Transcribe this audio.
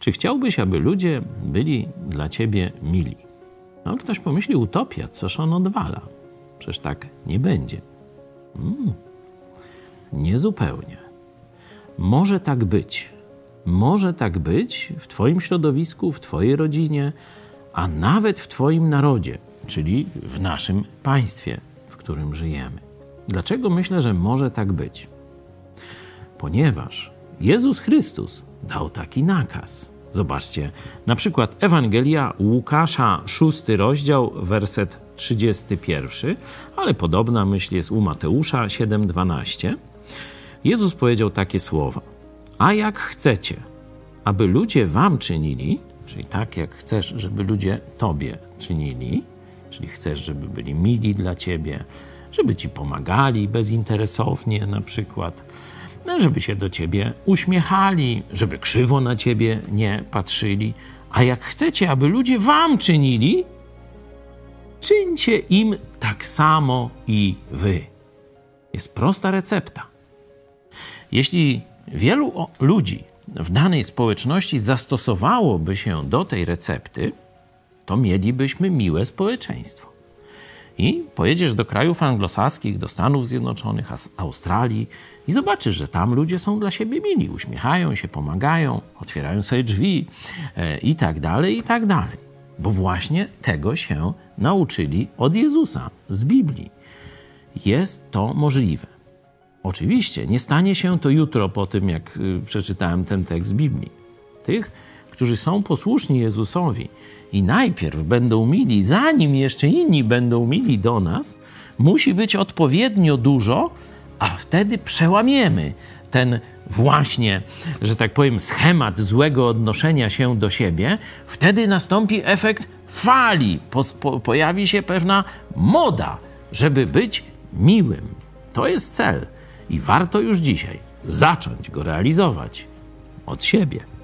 Czy chciałbyś, aby ludzie byli dla ciebie mili? No, ktoś pomyśli, utopia, coż on odwala? Przecież tak nie będzie. Hmm. Niezupełnie. Może tak być. Może tak być w Twoim środowisku, w Twojej rodzinie, a nawet w Twoim narodzie, czyli w naszym państwie, w którym żyjemy. Dlaczego myślę, że może tak być? Ponieważ Jezus Chrystus dał taki nakaz. Zobaczcie, na przykład Ewangelia Łukasza, szósty rozdział, werset 31, ale podobna myśl jest u Mateusza 7:12. Jezus powiedział takie słowa: A jak chcecie, aby ludzie wam czynili, czyli tak jak chcesz, żeby ludzie tobie czynili, czyli chcesz, żeby byli mili dla ciebie, żeby ci pomagali bezinteresownie na przykład, no, żeby się do ciebie uśmiechali, żeby krzywo na ciebie nie patrzyli. A jak chcecie, aby ludzie wam czynili, czyńcie im tak samo i wy. Jest prosta recepta. Jeśli wielu ludzi w danej społeczności zastosowałoby się do tej recepty, to mielibyśmy miłe społeczeństwo. I pojedziesz do krajów anglosaskich, do Stanów Zjednoczonych, Australii i zobaczysz, że tam ludzie są dla siebie mili, uśmiechają się, pomagają, otwierają sobie drzwi e, i tak dalej, i tak dalej. Bo właśnie tego się nauczyli od Jezusa z Biblii. Jest to możliwe. Oczywiście nie stanie się to jutro po tym, jak y, przeczytałem ten tekst Biblii. Tych, którzy są posłuszni Jezusowi i najpierw będą mili, zanim jeszcze inni będą mili do nas, musi być odpowiednio dużo, a wtedy przełamiemy ten właśnie, że tak powiem, schemat złego odnoszenia się do siebie. Wtedy nastąpi efekt fali, po, po, pojawi się pewna moda, żeby być miłym. To jest cel i warto już dzisiaj zacząć go realizować od siebie.